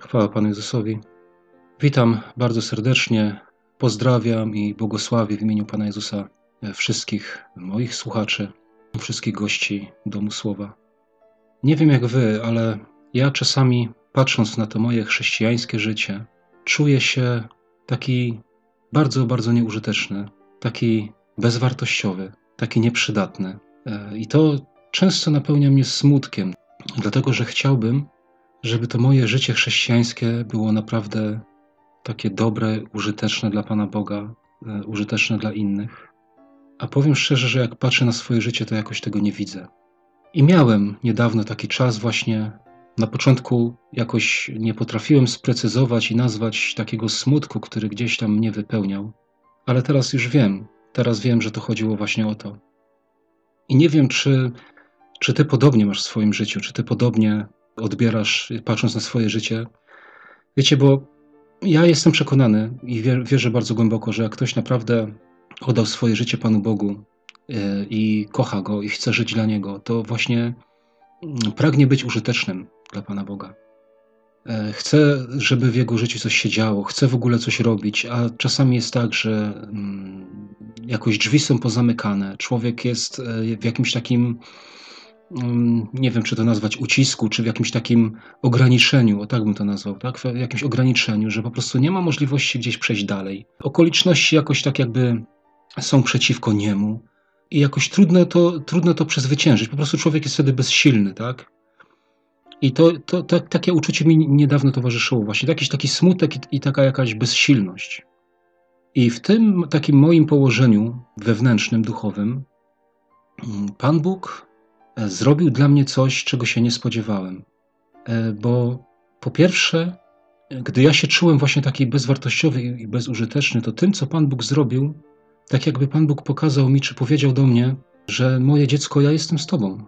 Chwała Panu Jezusowi. Witam bardzo serdecznie, pozdrawiam i błogosławię w imieniu Pana Jezusa wszystkich moich słuchaczy, wszystkich gości Domu Słowa. Nie wiem jak Wy, ale ja czasami patrząc na to moje chrześcijańskie życie, czuję się taki bardzo, bardzo nieużyteczny, taki bezwartościowy, taki nieprzydatny. E, I to często napełnia mnie smutkiem, dlatego że chciałbym, żeby to moje życie chrześcijańskie było naprawdę takie dobre, użyteczne dla Pana Boga, e, użyteczne dla innych. A powiem szczerze, że jak patrzę na swoje życie, to jakoś tego nie widzę. I miałem niedawno taki czas, właśnie na początku jakoś nie potrafiłem sprecyzować i nazwać takiego smutku, który gdzieś tam mnie wypełniał, ale teraz już wiem, teraz wiem, że to chodziło właśnie o to. I nie wiem, czy, czy ty podobnie masz w swoim życiu, czy ty podobnie odbierasz, patrząc na swoje życie. Wiecie, bo ja jestem przekonany i wierzę bardzo głęboko, że jak ktoś naprawdę oddał swoje życie Panu Bogu e, i kocha Go i chce żyć dla Niego, to właśnie mm, pragnie być użytecznym dla Pana Boga. E, chce, żeby w jego życiu coś się działo, chce w ogóle coś robić, a czasami jest tak, że mm, jakoś drzwi są pozamykane, człowiek jest e, w jakimś takim nie wiem, czy to nazwać ucisku, czy w jakimś takim ograniczeniu, o tak bym to nazwał, tak? w jakimś ograniczeniu, że po prostu nie ma możliwości gdzieś przejść dalej. Okoliczności jakoś tak jakby są przeciwko niemu i jakoś trudno to, trudno to przezwyciężyć. Po prostu człowiek jest wtedy bezsilny, tak? I to, to, to takie uczucie mi niedawno towarzyszyło właśnie, jakiś taki smutek i, i taka jakaś bezsilność. I w tym takim moim położeniu wewnętrznym, duchowym, mm, Pan Bóg zrobił dla mnie coś, czego się nie spodziewałem. E, bo po pierwsze, gdy ja się czułem właśnie taki bezwartościowy i bezużyteczny, to tym, co Pan Bóg zrobił, tak jakby Pan Bóg pokazał mi, czy powiedział do mnie, że moje dziecko, ja jestem z Tobą.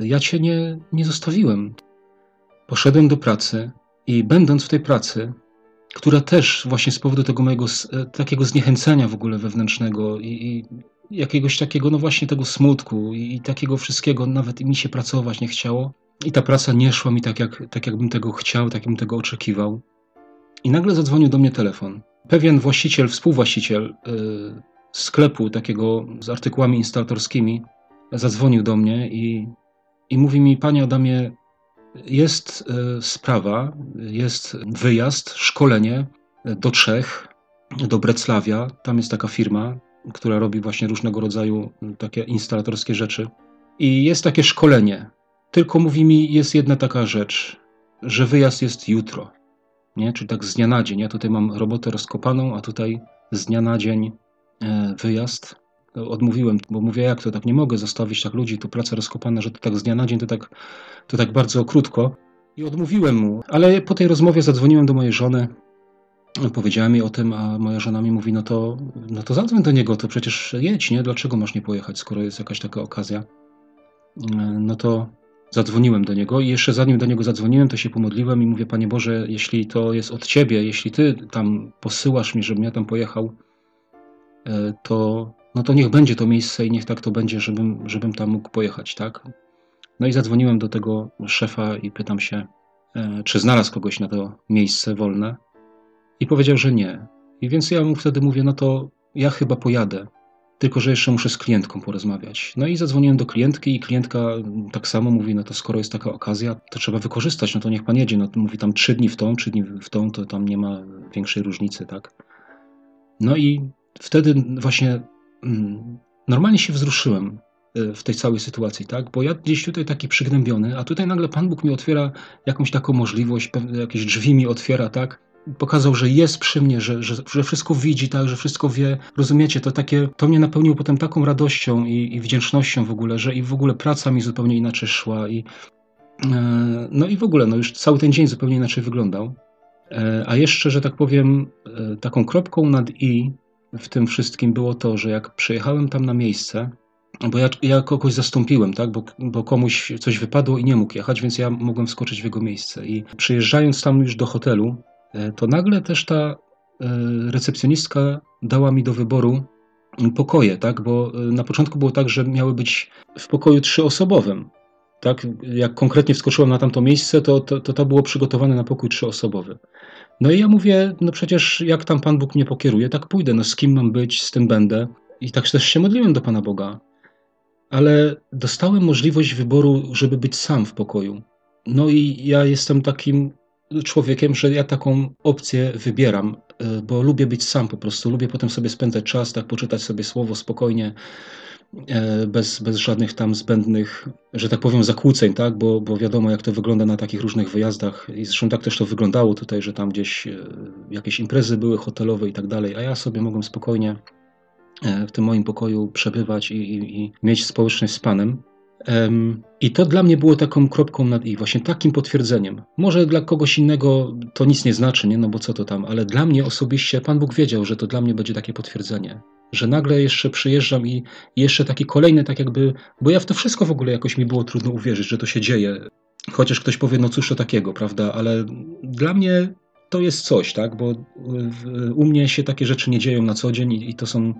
Ja Cię nie, nie zostawiłem. Poszedłem do pracy i będąc w tej pracy, która też właśnie z powodu tego mojego e, takiego zniechęcenia w ogóle wewnętrznego i, i jakiegoś takiego, no właśnie tego smutku i, takiego wszystkiego, nawet mi się pracować nie chciało. I ta praca nie szła mi tak, jak, tak jakbym tego chciał, tak jakbym tego oczekiwał. I nagle zadzwonił do mnie telefon. Pewien właściciel, współwłaściciel yy, sklepu takiego z artykułami instalatorskimi zadzwonił do mnie i, i mówi mi, panie Adamie, jest yy, sprawa, jest wyjazd, szkolenie do Czech, do Breclawia. Tam jest taka firma, która robi właśnie różnego rodzaju takie instalatorskie rzeczy. I jest takie szkolenie. Tylko mówi mi, jest jedna taka rzecz, że wyjazd jest jutro. Nie? Czyli tak z dnia na dzień. Ja tutaj mam robotę rozkopaną, a tutaj z dnia na dzień e, wyjazd. Odmówiłem, bo mówię, jak to tak nie mogę zostawić tak ludzi, tu praca rozkopana, że to tak z dnia na dzień, to tak, to tak bardzo krótko. I odmówiłem mu, ale po tej rozmowie zadzwoniłem do mojej żony Powiedziałem jej o tym, a moja żona mi mówi, no to, no to zadzwoń do niego, to przecież jedź, nie? Dlaczego masz nie pojechać, skoro jest jakaś taka okazja? No to zadzwoniłem do niego i jeszcze zanim do niego zadzwoniłem, to się pomodliłem i mówię, Panie Boże, jeśli to jest od Ciebie, jeśli Ty tam posyłasz mi, żebym ja tam pojechał, e, to, no to niech będzie to miejsce i niech tak to będzie, żebym, żebym tam mógł pojechać, tak? No i zadzwoniłem do tego szefa i pytam się, e, czy znalazł kogoś na to miejsce wolne. I powiedział, że nie. I więc ja mu wtedy mówię, no to ja chyba pojadę, tylko że jeszcze muszę z klientką porozmawiać. No i zadzwoniłem do klientki i klientka tak samo mówi, no to skoro jest taka okazja, to trzeba wykorzystać, no to niech pan jedzie. No to mówi tam trzy dni w tą, trzy dni w tą, to tam nie ma większej różnicy, tak? No i wtedy właśnie mm, normalnie się wzruszyłem e, w tej całej sytuacji, tak? Bo ja gdzieś tutaj taki przygnębiony, a tutaj nagle Pan Bóg mi otwiera jakąś taką możliwość, jakieś drzwi mi otwiera, tak? Pokazał, że jest przy mnie, że, że, że wszystko widzi, tak, że wszystko wie. Rozumiecie, to takie, to mnie napełniło potem taką radością i, i wdzięcznością w ogóle, że i w ogóle praca mi zupełnie inaczej szła i e, no i w ogóle, no już cały ten dzień zupełnie inaczej wyglądał. E, a jeszcze, że tak powiem, e, taką kropką nad i w tym wszystkim było to, że jak przyjechałem tam na miejsce, bo ja, ja kogoś zastąpiłem, tak? Bo, bo komuś coś wypadło i nie mógł jechać, więc ja mogłem wskoczyć w jego miejsce. I przyjeżdżając tam już do hotelu, to nagle też ta e, recepcjonistka dała mi do wyboru pokoje, tak? Bo e, na początku było tak, że miały być w pokoju trzyosobowym. Tak? Jak konkretnie wskoczyłem na tamto miejsce, to, to, to, to było przygotowane na pokój trzyosobowy. No i ja mówię, no przecież jak tam Pan Bóg mnie pokieruje, tak pójdę, no z kim mam być, z tym będę. I tak też się modliłem do Pana Boga. Ale dostałem możliwość wyboru, żeby być sam w pokoju. No i ja jestem takim człowiekiem, że ja taką opcję wybieram, e, bo lubię być sam po prostu. Lubię potem sobie spędzać czas, tak poczytać sobie słowo spokojnie, e, bez, bez żadnych tam zbędnych, że tak powiem, zakłóceń, tak? Bo, bo wiadomo, jak to wygląda na takich różnych wyjazdach. I zresztą tak też to wyglądało tutaj, że tam gdzieś e, jakieś imprezy były hotelowe i tak dalej, a ja sobie mogłem spokojnie w tym moim pokoju przebywać i, i, i mieć społeczność z Panem. I to dla mnie było taką kropką nad i, właśnie takim potwierdzeniem. Może dla kogoś innego to nic nie znaczy, nie? no bo co to tam, ale dla mnie osobiście Pan Bóg wiedział, że to dla mnie będzie takie potwierdzenie. Że nagle jeszcze przyjeżdżam i jeszcze taki kolejny, tak jakby, bo ja w to wszystko w ogóle jakoś mi było trudno uwierzyć, że to się dzieje. Chociaż ktoś powie, no cóż to takiego, prawda? Ale dla mnie to jest coś, tak? Bo u mnie się takie rzeczy nie dzieją na co dzień i to są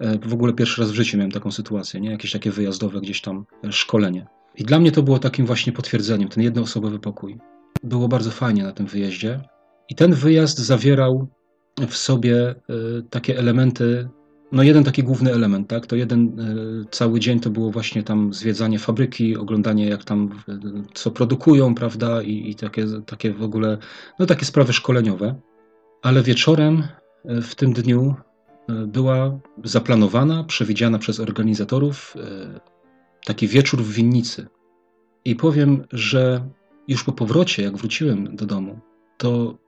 w ogóle pierwszy raz w życiu miałem taką sytuację, nie? jakieś takie wyjazdowe gdzieś tam e, szkolenie. I dla mnie to było takim właśnie potwierdzeniem, ten jednoosobowy pokój. Było bardzo fajnie na tym wyjeździe. I ten wyjazd zawierał w sobie e, takie elementy, no jeden taki główny element, tak? To jeden cały dzień to było właśnie tam zwiedzanie fabryki, oglądanie jak tam co produkują, prawda? I, i takie, takie w ogóle, no takie sprawy szkoleniowe. Ale wieczorem w tym dniu była zaplanowana, przewidziana przez organizatorów e, taki wieczór w winnicy. I powiem, że już po powrocie, jak wróciłem do domu, to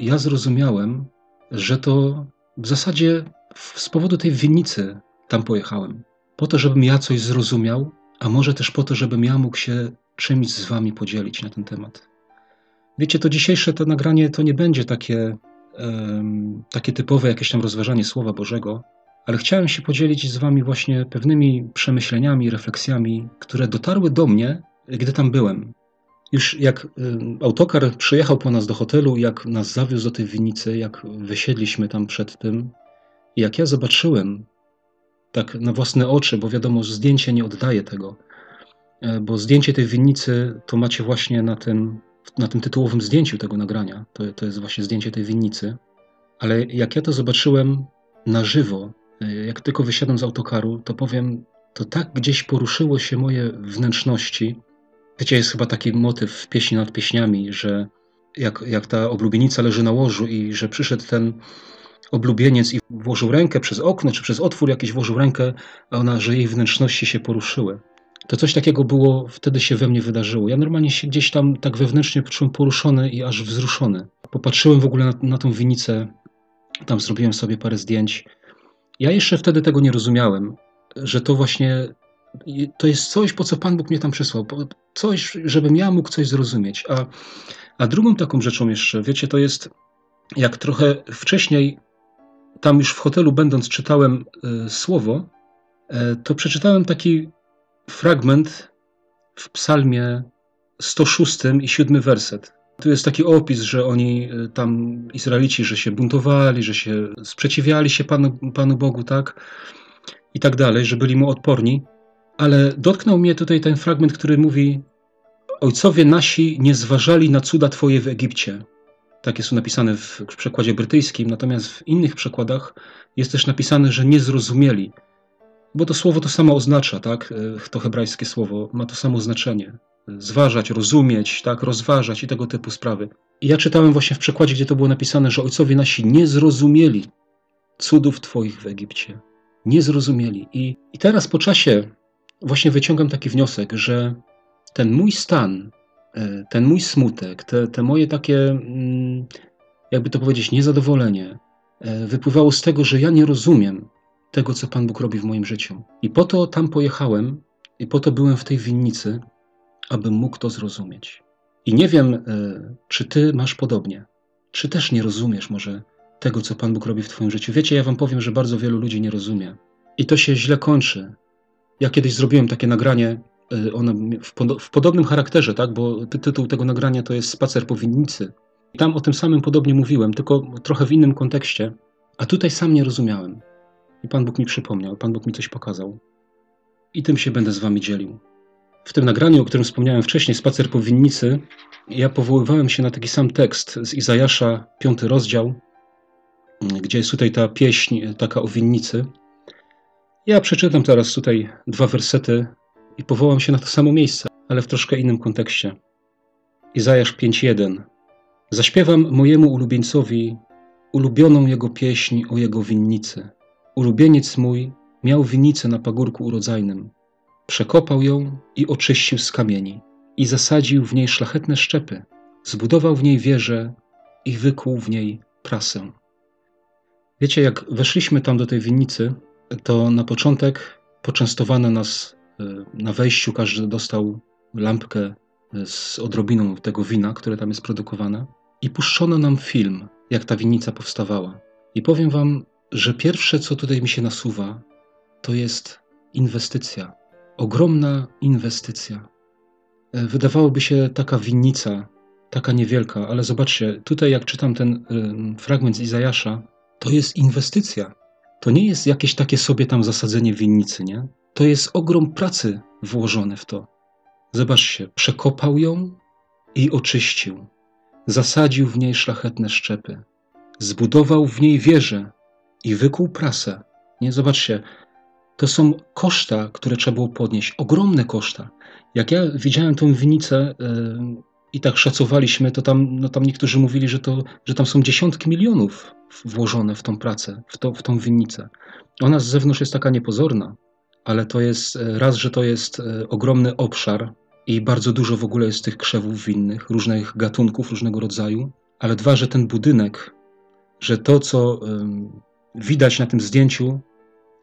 ja zrozumiałem, że to w zasadzie z powodu tej winnicy tam pojechałem. Po to, żebym ja coś zrozumiał, a może też po to, żebym ja mógł się czymś z wami podzielić na ten temat. Wiecie, to dzisiejsze to nagranie to nie będzie takie takie typowe jakieś tam rozważanie Słowa Bożego, ale chciałem się podzielić z Wami właśnie pewnymi przemyśleniami, refleksjami, które dotarły do mnie, gdy tam byłem. Już jak autokar przyjechał po nas do hotelu, jak nas zawiózł do tej winnicy, jak wysiedliśmy tam przed tym, jak ja zobaczyłem tak na własne oczy, bo wiadomo, zdjęcie nie oddaje tego, e, bo zdjęcie tej winnicy to macie właśnie na tym na tym tytułowym zdjęciu tego nagrania. To, to jest właśnie zdjęcie tej winnicy. Ale jak ja to zobaczyłem na żywo, e, jak tylko wysiadłem z autokaru, to powiem, to tak gdzieś poruszyło się moje wnętrzności. Wiecie, jest chyba taki motyw w pieśni nad pieśniami, że jak, jak ta oblubienica leży na łożu i że przyszedł ten oblubieniec i włożył rękę przez okno, czy przez otwór jakiś włożył rękę, a ona, że jej wnętrzności się poruszyły to coś takiego było, wtedy się we mnie wydarzyło. Ja normalnie się gdzieś tam tak wewnętrznie poczułem poruszony i aż wzruszony. Popatrzyłem w ogóle na, na tą winicę, tam zrobiłem sobie parę zdjęć. Ja jeszcze wtedy tego nie rozumiałem, że to właśnie to jest coś, po co Pan Bóg mnie tam przysłał. Coś, żebym ja mógł coś zrozumieć. A, a drugą taką rzeczą jeszcze, wiecie, to jest jak trochę wcześniej, tam już w hotelu będąc, czytałem y, słowo, y, to przeczytałem taki fragment w psalmie 106 i 7 werset. Tu jest taki opis, że oni y, tam, Izraelici, że się buntowali, że się sprzeciwiali się Panu, Panu Bogu, tak? I tak dalej, że byli mu odporni. Ale dotknął mnie tutaj ten fragment, który mówi: Ojcowie nasi nie zważali na cuda Twoje w Egipcie. Tak jest napisane w przekładzie brytyjskim, natomiast w innych przekładach jest też napisane, że nie zrozumieli. Bo to słowo to samo oznacza, tak? E, to hebrajskie słowo ma to samo znaczenie. Zważać, rozumieć, tak? Rozważać i tego typu sprawy. I ja czytałem właśnie w przekładzie, gdzie to było napisane, że ojcowie nasi nie zrozumieli cudów Twoich w Egipcie. Nie zrozumieli. I, i teraz po czasie właśnie wyciągam taki wniosek, że ten mój stan, e, ten mój smutek, te, te moje takie, mm, jakby to powiedzieć, niezadowolenie, e, wypływało z tego, że ja nie rozumiem tego, co Pan Bóg robi w moim życiu. I po to tam pojechałem, i po to byłem w tej winnicy, aby mógł to zrozumieć. I nie wiem, e, czy Ty masz podobnie, czy też nie rozumiesz może tego, co Pan Bóg robi w Twoim życiu. Wiecie, ja Wam powiem, że bardzo wielu ludzi nie rozumie. I to się źle kończy. Ja kiedyś zrobiłem takie nagranie, e, ono w, podobnym charakterze, tak? bo tytuł tego nagrania to jest Spacer po winnicy. I tam o tym samym podobnie mówiłem, tylko trochę w innym kontekście. A tutaj sam nie rozumiałem. I Pan Bóg mi przypomniał, Pan Bóg mi coś pokazał. I tym się będę z Wami dzielił. w tym nagraniu, o którym wspomniałem wcześniej, Spacer po winnicy, ja powoływałem się na taki sam tekst z Izajasza, piąty rozdział, gdzie jest tutaj ta pieśń taka o winnicy. Ja przeczytam teraz tutaj dwa wersety i powołam się na to samo miejsce, ale w troszkę innym kontekście. Izajasz 5:1 Zaśpiewam mojemu ulubieńcowi ulubioną jego pieśń o jego winnicy. Ulubieniec mój miał winnicę na pagórku urodzajnym. Przekopał ją i oczyścił z kamieni i zasadził w niej szlachetne szczepy. Zbudował w niej wieżę i wykuł w niej prasę. Wiecie, jak weszliśmy tam do tej winnicy, to na początek poczęstowano nas e, na wejściu, każdy dostał lampkę e, z odrobiną tego wina, które tam jest produkowane, i puszczono nam film, jak ta winnica powstawała. I powiem Wam, że pierwsze, co tutaj mi się nasuwa, to jest inwestycja. Ogromna inwestycja. E, wydawałoby się taka winnica, taka niewielka, ale zobaczcie, tutaj jak czytam ten fragment z Izajasza, to jest inwestycja. To nie jest jakieś takie sobie tam zasadzenie winnicy, nie? To jest ogrom pracy włożony w to. Zobaczcie, przekopał ją i oczyścił. Zasadził w niej szlachetne szczepy. Zbudował w niej wieżę i wykuł prasę. Nie, zobaczcie, to są koszta, które trzeba było podnieść, ogromne koszta. Jak ja widziałem tą winnicę yy, i tak szacowaliśmy, to tam, no tam niektórzy mówili, że, to, że tam są dziesiątki milionów włożone w tą pracę, w, to, w tą winnicę. Ona z zewnątrz jest taka niepozorna, ale to jest e, raz, że to jest e, ogromny obszar i bardzo dużo w ogóle jest tych krzewów winnych, różnych gatunków, różnego rodzaju, ale dwa, że ten budynek, że to, co widać na tym zdjęciu,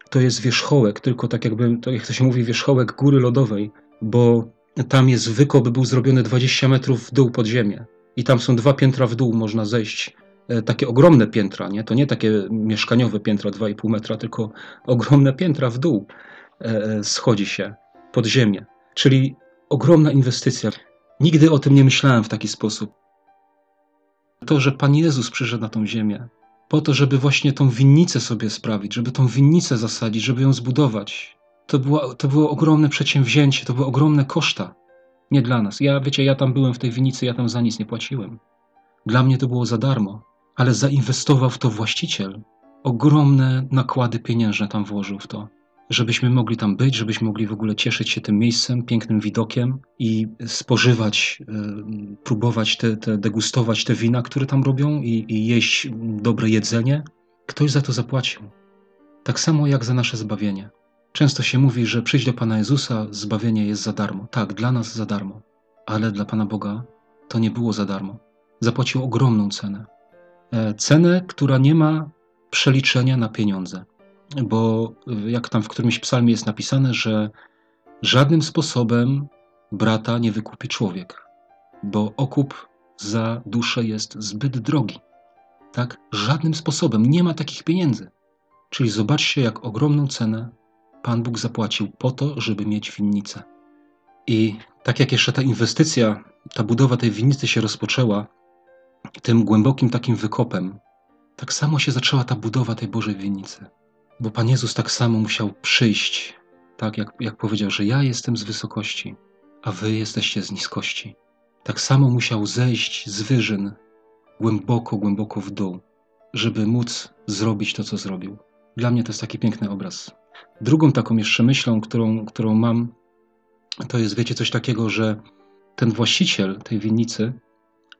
to jest wierzchołek, tylko tak jakby, to jak to się mówi, wierzchołek góry lodowej, bo tam jest wykop, był zrobiony 20 metrów w dół pod ziemię. I tam są dwa piętra w dół, można zejść. E, takie ogromne piętra, nie? To nie takie mieszkaniowe piętra 2,5 metra, tylko ogromne piętra w dół e, e, schodzi się pod ziemię. Czyli ogromna inwestycja. Nigdy o tym nie myślałem w taki sposób. To, że Pan Jezus przyszedł na tą ziemię, po to, żeby właśnie tą winnicę sobie sprawić, żeby tą winnicę zasadzić, żeby ją zbudować. To było, to było ogromne przedsięwzięcie, to były ogromne koszta. Nie dla nas. Ja, wiecie, ja tam byłem w tej winnicy, ja tam za nic nie płaciłem. Dla mnie to było za darmo, ale zainwestował w to właściciel. Ogromne nakłady pieniężne tam włożył w to żebyśmy mogli tam być, żebyśmy mogli w ogóle cieszyć się tym miejscem, pięknym widokiem i spożywać, e, próbować, te, te degustować te wina, które tam robią i, i jeść dobre jedzenie. Ktoś za to zapłacił. Tak samo jak za nasze zbawienie. Często się mówi, że przyjść do Pana Jezusa, zbawienie jest za darmo. Tak, dla nas za darmo, ale dla Pana Boga to nie było za darmo. Zapłacił ogromną cenę. E, cenę, która nie ma przeliczenia na pieniądze bo jak tam w którymś psalmie jest napisane, że żadnym sposobem brata nie wykupi człowiek, bo okup za duszę jest zbyt drogi. Tak? Żadnym sposobem nie ma takich pieniędzy. Czyli zobaczcie, jak ogromną cenę Pan Bóg zapłacił po to, żeby mieć winnicę. I tak jak jeszcze ta inwestycja, ta budowa tej winnicy się rozpoczęła, tym głębokim takim wykopem, tak samo się zaczęła ta budowa tej Bożej winnicy. Bo Pan Jezus tak samo musiał przyjść, tak jak, jak powiedział, że ja jestem z wysokości, a wy jesteście z niskości. Tak samo musiał zejść z wyżyn głęboko, głęboko w dół, żeby móc zrobić to, co zrobił. Dla mnie to jest taki piękny obraz. Drugą taką jeszcze myślą, którą, którą mam, to jest, wiecie, coś takiego, że ten właściciel tej winnicy,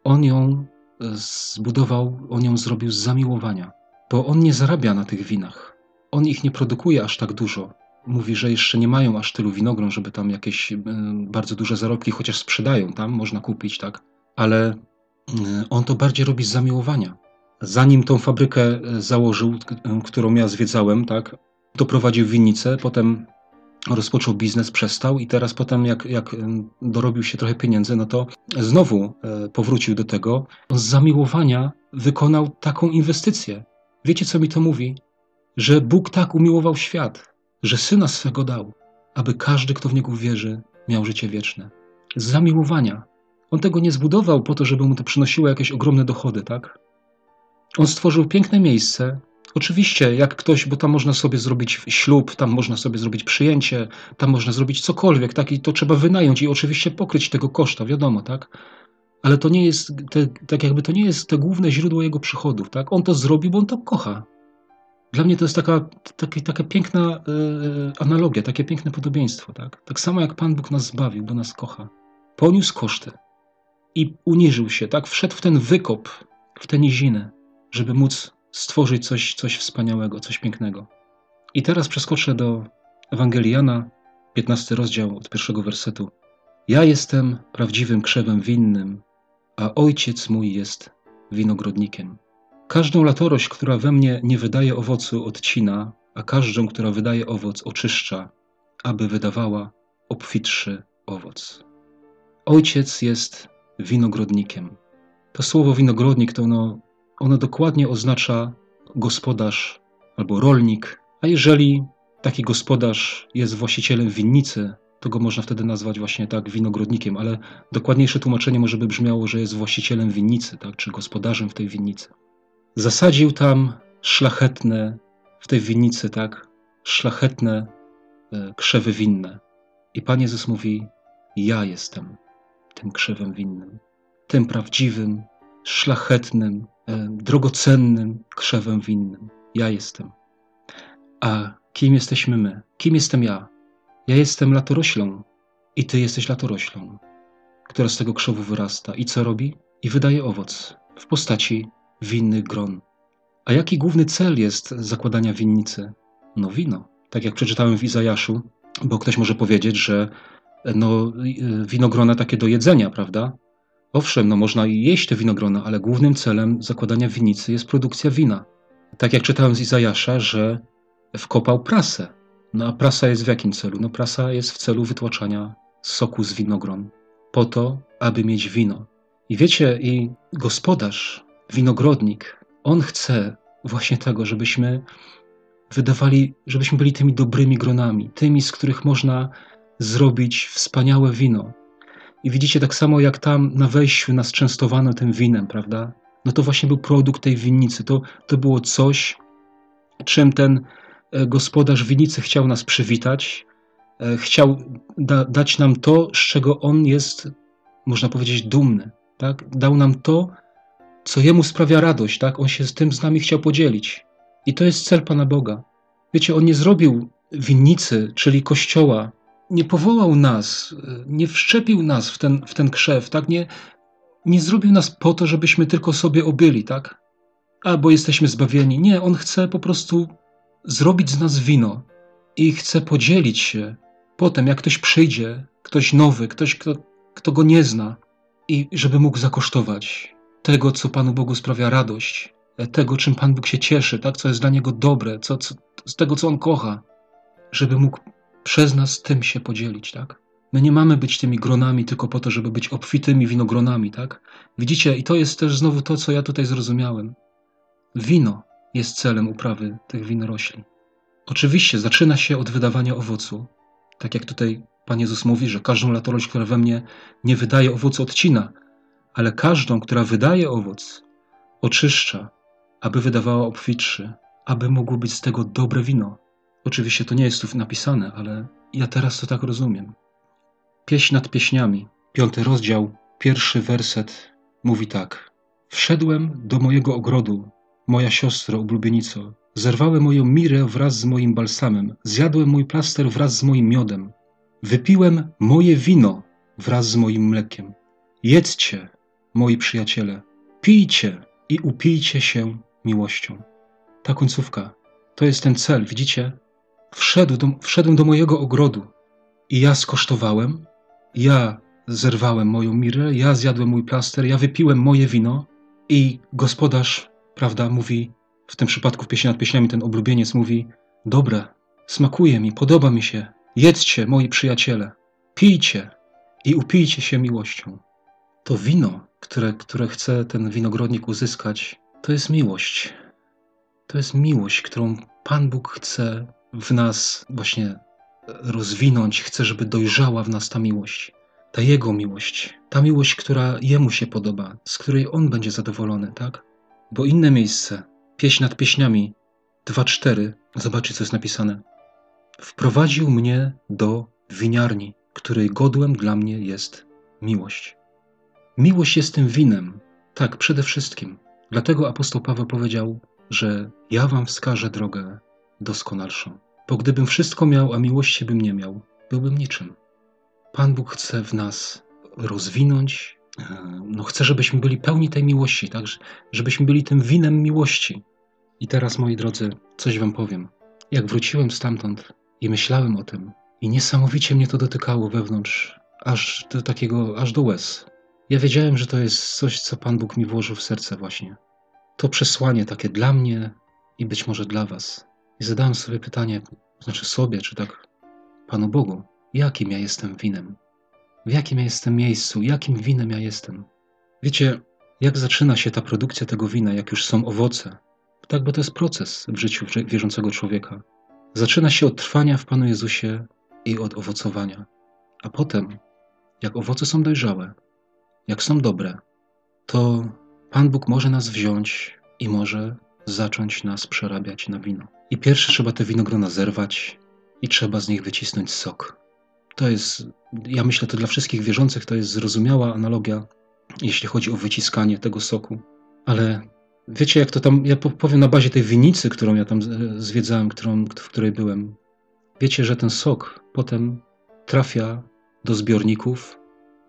on ją zbudował, on ją zrobił z zamiłowania, bo on nie zarabia na tych winach on ich nie produkuje aż tak dużo. Mówi, że jeszcze nie mają aż tylu winogron, żeby tam jakieś e, bardzo duże zarobki, chociaż sprzedają tam, można kupić, tak. Ale e, on to bardziej robi z zamiłowania. Zanim tą fabrykę e, założył, którą ja zwiedzałem, tak, to prowadził winnicę, potem rozpoczął biznes, przestał i teraz potem jak, jak dorobił się trochę pieniędzy, no to znowu powrócił do tego. On z zamiłowania wykonał taką inwestycję. Wiecie, co mi to mówi? Że Bóg tak umiłował świat, że syna swego dał, aby każdy, kto w niego wierzy, miał życie wieczne. Z zamiłowania. On tego nie zbudował po to, żeby mu to przynosiło jakieś ogromne dochody, tak? On stworzył piękne miejsce, Oczywiście, jak ktoś, bo tam można sobie zrobić ślub, tam można sobie zrobić przyjęcie, tam można zrobić cokolwiek, tak? I to trzeba wynająć i oczywiście pokryć tego koszta, wiadomo, tak? Ale to nie jest, te, tak jakby to nie jest to główne źródło jego przychodów, tak? On to zrobi, bo on to kocha. Dla mnie to jest taka, taka, taka piękna e, analogia, takie piękne podobieństwo, tak? Tak samo jak Pan Bóg nas zbawił, bo nas kocha. Poniósł koszty i uniżył się, tak? Wszedł w ten wykop, w tę nizinę, żeby móc stworzyć coś, coś wspaniałego, coś pięknego. I teraz przeskoczę do Ewangelii Jana, 15 rozdział od pierwszego wersetu. Ja jestem prawdziwym krzewem winnym, a ojciec mój jest winogrodnikiem. Każdą latorość, która we mnie nie wydaje owocu, odcina, a każdą, która wydaje owoc, oczyszcza, aby wydawała obfitszy owoc. Ojciec jest winogrodnikiem. To słowo winogrodnik to ono ono dokładnie oznacza gospodarz albo rolnik, a jeżeli taki gospodarz jest właścicielem winnicy, to go można wtedy nazwać właśnie tak winogrodnikiem, ale dokładniejsze tłumaczenie może by brzmiało, że jest właścicielem winnicy, tak, czy gospodarzem w tej winnicy. Zasadził tam szlachetne, w tej winnicy, tak, szlachetne e, krzewy winne. I Pan Jezus mówi: Ja jestem tym krzewem winnym, tym prawdziwym, szlachetnym, E, drogocennym krzewem winnym. Ja jestem. A kim jesteśmy my? Kim jestem ja? Ja jestem latoroślą i ty jesteś latoroślą, która z tego krzewu wyrasta i co robi? I wydaje owoc w postaci winnych gron. A jaki główny cel jest zakładania winnicy? No wino. Tak jak przeczytałem w Izajaszu, bo ktoś może powiedzieć, że no, winogrona takie do jedzenia, prawda? Owszem, no można jeść te winogrona, ale głównym celem zakładania winnicy jest produkcja wina. Tak jak czytałem z Izajasza, że wkopał prasę. No a prasa jest w jakim celu? No prasa jest w celu wytłaczania soku z winogron, po to, aby mieć wino. I wiecie, i gospodarz, winogrodnik, on chce właśnie tego, żebyśmy wydawali, żebyśmy byli tymi dobrymi gronami, tymi, z których można zrobić wspaniałe wino, i widzicie, tak samo jak tam na wejściu nas częstowano tym winem, prawda? No to właśnie był produkt tej winnicy. To, to było coś, czym ten e, gospodarz winnicy chciał nas przywitać, e, chciał da, dać nam to, z czego on jest, można powiedzieć, dumny. Tak? Dał nam to, co jemu sprawia radość. Tak? On się z tym z nami chciał podzielić. I to jest cel Pana Boga. Wiecie, on nie zrobił winnicy, czyli kościoła, nie powołał nas, nie wszczepił nas w ten, w ten krzew, tak? Nie, nie zrobił nas po to, żebyśmy tylko sobie obyli, tak? Albo jesteśmy zbawieni. Nie, On chce po prostu zrobić z nas wino i chce podzielić się potem, jak ktoś przyjdzie, ktoś nowy, ktoś, kto, kto go nie zna, i żeby mógł zakosztować tego, co Panu Bogu sprawia radość, tego, czym Pan Bóg się cieszy, tak? co jest dla Niego dobre, co, co, z tego, co On kocha, żeby mógł przez nas tym się podzielić, tak? My nie mamy być tymi gronami tylko po to, żeby być obfitymi winogronami, tak? Widzicie, i to jest też znowu to, co ja tutaj zrozumiałem. Wino jest celem uprawy tych winorośli. Oczywiście zaczyna się od wydawania owocu. Tak jak tutaj Pan Jezus mówi, że każdą latorość, która we mnie nie wydaje owocu, odcina, ale każdą, która wydaje owoc, oczyszcza, aby wydawała obfitszy, aby mogło być z tego dobre wino. Oczywiście to nie jest tu napisane, ale ja teraz to tak rozumiem. Pieśń nad pieśniami, piąty rozdział, pierwszy werset mówi tak. Wszedłem do mojego ogrodu, moja siostro, ulubienico. Zerwałem moją mirę wraz z moim balsamem, zjadłem mój plaster wraz z moim miodem. Wypiłem moje wino wraz z moim mlekiem. Jedzcie, moi przyjaciele, pijcie i upijcie się miłością. Ta końcówka to jest ten cel, widzicie? wszedł do, wszedłem do mojego ogrodu i ja skosztowałem, ja zerwałem moją mirę, ja zjadłem mój plaster, ja wypiłem moje wino i gospodarz, prawda, mówi, w tym przypadku w pieśni nad pieśniami ten oblubieniec mówi, dobre, smakuje mi, podoba mi się, jedzcie, moi przyjaciele, pijcie i upijcie się miłością. To wino, które, które chce ten winogrodnik uzyskać, to jest miłość. To jest miłość, którą Pan Bóg chce w nas właśnie rozwinąć, chce, żeby dojrzała w nas ta miłość. Ta Jego miłość, ta miłość, która Jemu się podoba, z której On będzie zadowolony, tak? Bo inne miejsce, pieśń nad pieśniami, 2:4. Zobaczcie, co jest napisane. Wprowadził mnie do winiarni, której godłem dla mnie jest miłość. Miłość jest tym winem. Tak, przede wszystkim. Dlatego apostoł Paweł powiedział, że ja wam wskażę drogę doskonalszą. Bo gdybym wszystko miał, a miłości bym nie miał, byłbym niczym. Pan Bóg chce w nas rozwinąć, e, no chce, żebyśmy byli pełni tej miłości, tak? Żebyśmy byli tym winem miłości. I teraz, moi drodzy, coś wam powiem. Jak wróciłem stamtąd i myślałem o tym, i niesamowicie mnie to dotykało wewnątrz, aż do takiego, aż do łez. Ja wiedziałem, że to jest coś, co Pan Bóg mi włożył w serce właśnie. To przesłanie takie dla mnie i być może dla was. I zadałem sobie pytanie, znaczy sobie, czy tak Panu Bogu, jakim ja jestem winem? W jakim ja jestem miejscu? Jakim winem ja jestem? Wiecie, jak zaczyna się ta produkcja tego wina, jak już są owoce? Tak, bo to jest proces w życiu wierzącego człowieka. Zaczyna się od trwania w Panu Jezusie i od owocowania. A potem, jak owoce są dojrzałe, jak są dobre, to Pan Bóg może nas wziąć i może zacząć nas przerabiać na wino. I pierwsze trzeba te winogrona zerwać i trzeba z nich wycisnąć sok. To jest, ja myślę, to dla wszystkich wierzących to jest zrozumiała analogia, jeśli chodzi o wyciskanie tego soku. Ale wiecie, jak to tam, ja powiem na bazie tej winicy, którą ja tam zwiedzałem, którą, w której byłem. Wiecie, że ten sok potem trafia do zbiorników,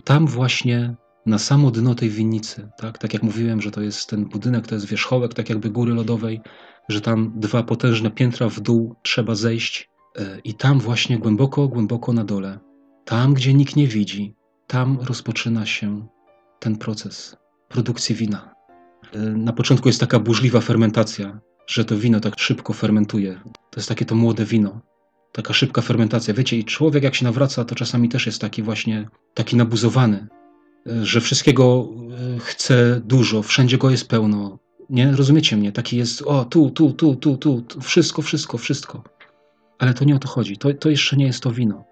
tam właśnie na samo dno tej winnicy. Tak? tak jak mówiłem, że to jest ten budynek, to jest wierzchołek, tak jakby góry lodowej, że tam dwa potężne piętra w dół trzeba zejść e, i tam właśnie głęboko, głęboko na dole, tam gdzie nikt nie widzi, tam rozpoczyna się ten proces produkcji wina. E, na początku jest taka burzliwa fermentacja, że to wino tak szybko fermentuje. To jest takie to młode wino, taka szybka fermentacja. Wiecie, i człowiek jak się nawraca, to czasami też jest taki właśnie, taki nabuzowany, że wszystkiego chce dużo, wszędzie go jest pełno, nie? Rozumiecie mnie? Taki jest, o, tu, tu, tu, tu, tu, tu wszystko, wszystko, wszystko. Ale to nie o to chodzi. To, to jeszcze nie jest to wino.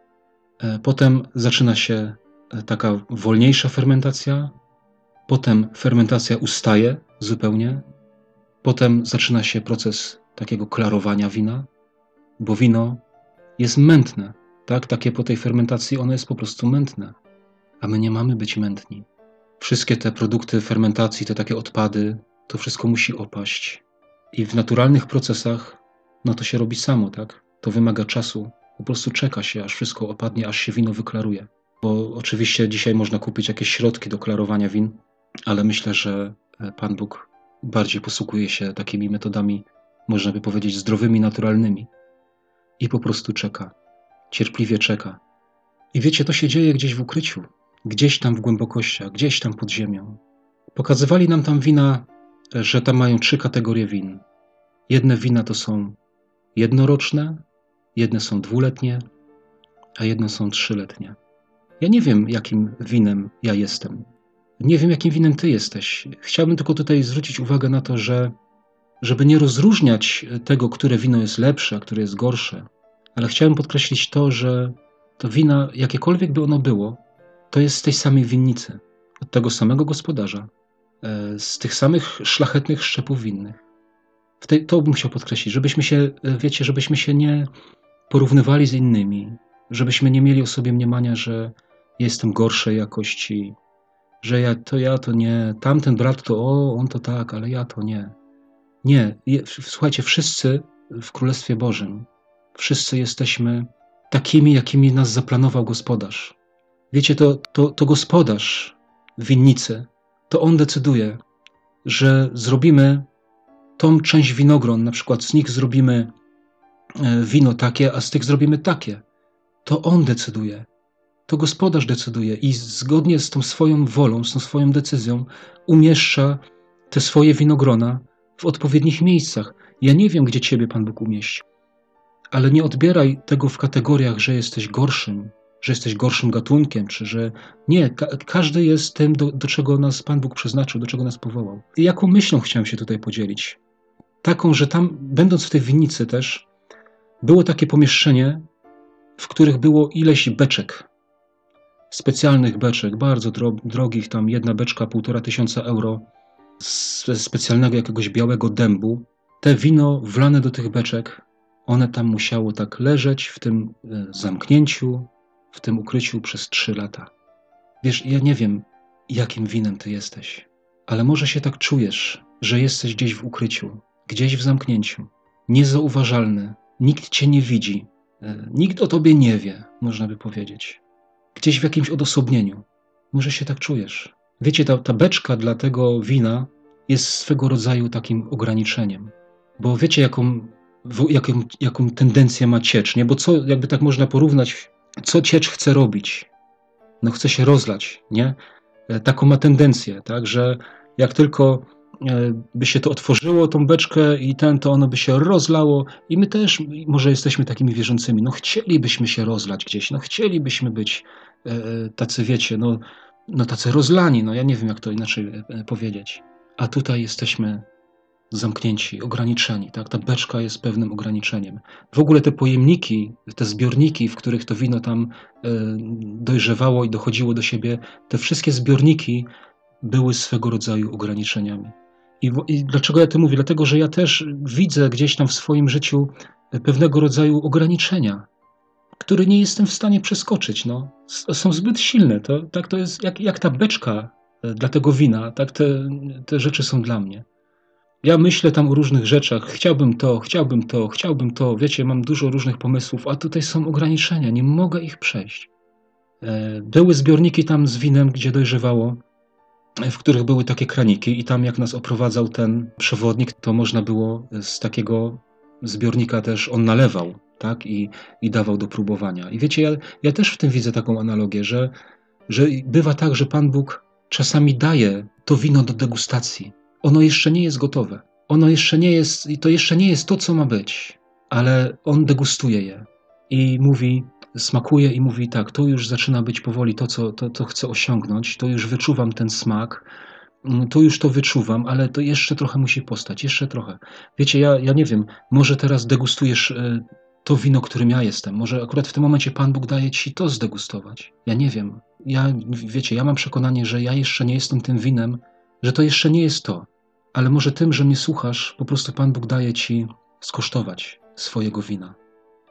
E, potem zaczyna się e, taka wolniejsza fermentacja, potem fermentacja ustaje zupełnie, potem zaczyna się proces takiego klarowania wina, bo wino jest mętne, tak? Takie po tej fermentacji ono jest po prostu mętne, a my nie mamy być mętni. Wszystkie te produkty fermentacji, te takie odpady, to wszystko musi opaść. I w naturalnych procesach, no to się robi samo, tak? To wymaga czasu. Po prostu czeka się, aż wszystko opadnie, aż się wino wyklaruje. Bo oczywiście dzisiaj można kupić jakieś środki do klarowania win, ale myślę, że e, Pan Bóg bardziej posługuje się takimi metodami, można by powiedzieć, zdrowymi, naturalnymi. I po prostu czeka. Cierpliwie czeka. I wiecie, to się dzieje gdzieś w ukryciu, gdzieś tam w głębokościach, gdzieś tam pod ziemią. Pokazywali nam tam wina że tam mają trzy kategorie win. Jedne wina to są jednoroczne, jedne są dwuletnie, a jedne są trzyletnie. Ja nie wiem, jakim winem ja jestem. Nie wiem, jakim winem ty jesteś. Chciałbym tylko tutaj zwrócić uwagę na to, że żeby nie rozróżniać tego, które wino jest lepsze, a które jest gorsze, ale chciałem podkreślić to, że to wina, jakiekolwiek by ono było, to jest z tej samej winnicy, od tego samego gospodarza, E, z tych samych szlachetnych szczepów winnych. Tej, to bym chciał podkreślić, żebyśmy się, e, wiecie, żebyśmy się nie porównywali z innymi, żebyśmy nie mieli o sobie mniemania, że jestem gorszej jakości, że ja to ja to nie, tamten brat to o, on to tak, ale ja to nie. Nie, słuchajcie, wszyscy w Królestwie Bożym, wszyscy jesteśmy takimi, jakimi nas zaplanował gospodarz. Wiecie, to, to, to gospodarz winnicy to on decyduje, że zrobimy tą część winogron, na przykład z nich zrobimy e, wino takie, a z tych zrobimy takie. To on decyduje. To gospodarz decyduje i zgodnie z tą swoją wolą, z tą swoją decyzją umieszcza te swoje winogrona w odpowiednich miejscach. Ja nie wiem, gdzie ciebie Pan Bóg umieści, ale nie odbieraj tego w kategoriach, że jesteś gorszym, że jesteś gorszym gatunkiem, czy że nie, ka każdy jest tym, do, do, czego nas Pan Bóg przeznaczył, do czego nas powołał. I jaką myślą chciałem się tutaj podzielić? Taką, że tam, będąc w tej winnicy też, było takie pomieszczenie, w których było ileś beczek, specjalnych beczek, bardzo dro drogich, tam jedna beczka półtora tysiąca euro, z specjalnego jakiegoś białego dębu. te wino wlane do tych beczek, one tam musiało tak leżeć w tym e, zamknięciu, w tym ukryciu przez trzy lata. Wiesz, ja nie wiem, jakim winem ty jesteś, ale może się tak czujesz, że jesteś gdzieś w ukryciu, gdzieś w zamknięciu, niezauważalny, nikt cię nie widzi, e, nikt o tobie nie wie, można by powiedzieć. Gdzieś w jakimś odosobnieniu. Może się tak czujesz. Wiecie, ta, ta beczka dla tego wina jest swego rodzaju takim ograniczeniem. Bo wiecie, jaką, jaką, jaką tendencję ma ciecz, nie? Bo co, jakby tak można porównać, co ciecz chce robić? No chce się rozlać, nie? E, taką ma tendencję, tak, że jak tylko e, by się to otworzyło, tą beczkę i ten, to ono by się rozlało i my też może jesteśmy takimi wierzącymi, no chcielibyśmy się rozlać gdzieś, no chcielibyśmy być e, tacy, wiecie, no, no tacy rozlani, no ja nie wiem jak to inaczej powiedzieć. A tutaj jesteśmy zamknięci, ograniczeni. Tak? Ta beczka jest pewnym ograniczeniem. W ogóle te pojemniki, te zbiorniki, w których to wino tam e, dojrzewało i dochodziło do siebie, te wszystkie zbiorniki były swego rodzaju ograniczeniami. I, I, dlaczego ja to mówię? Dlatego, że ja też widzę gdzieś tam w swoim życiu pewnego rodzaju ograniczenia, które nie jestem w stanie przeskoczyć. No. Są zbyt silne. To, tak to jest jak, jak ta beczka e, dla tego wina, tak te, te rzeczy są dla mnie. Ja myślę tam o różnych rzeczach. Chciałbym to, chciałbym to, chciałbym to. Wiecie, mam dużo różnych pomysłów, a tutaj są ograniczenia, nie mogę ich przejść. E, były zbiorniki tam z winem, gdzie dojrzewało, w których były takie kraniki, i tam, jak nas oprowadzał ten przewodnik, to można było z takiego zbiornika też on nalewał, tak, i, i dawał do próbowania. I wiecie, ja, ja też w tym widzę taką analogię, że, że bywa tak, że Pan Bóg czasami daje to wino do degustacji ono jeszcze nie jest gotowe. Ono jeszcze nie jest, to jeszcze nie jest to, co ma być, ale on degustuje je i mówi, smakuje i mówi tak, to już zaczyna być powoli to, co to, to chcę osiągnąć, to już wyczuwam ten smak, mm, to już to wyczuwam, ale to jeszcze trochę musi postać, jeszcze trochę. Wiecie, ja, ja nie wiem, może teraz degustujesz e, to wino, którym ja jestem. Może akurat w tym momencie Pan Bóg daje ci to zdegustować. Ja nie wiem. Ja, wiecie, ja mam przekonanie, że ja jeszcze nie jestem tym winem, że to jeszcze nie jest to. Ale może tym, że mnie słuchasz, po prostu Pan Bóg daje ci skosztować swojego wina.